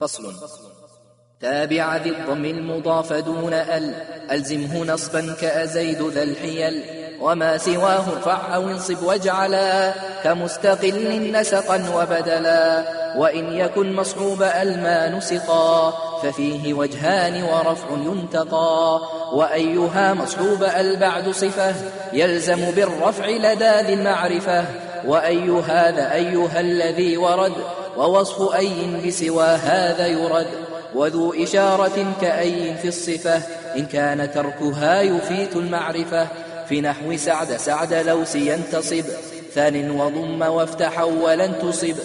فصل. تابع ذي الضم المضاف دون ال. ألزمه نصبا كأزيد ذا الحيل. وما سواه ارفع أو انصب واجعلا. كمستقل نسقا وبدلا. وإن يكن مصحوب ألما نسقا. ففيه وجهان ورفع ينتقى وأيها مصحوب البعد صفة. يلزم بالرفع لدى ذي المعرفة. وأي هذا أيها الذي ورد. ووصف أي بسوى هذا يرد وذو إشارة كأي في الصفة إن كان تركها يفيت المعرفة في نحو سعد سعد لوس ينتصب ثان وضم وافتح ولن تصب.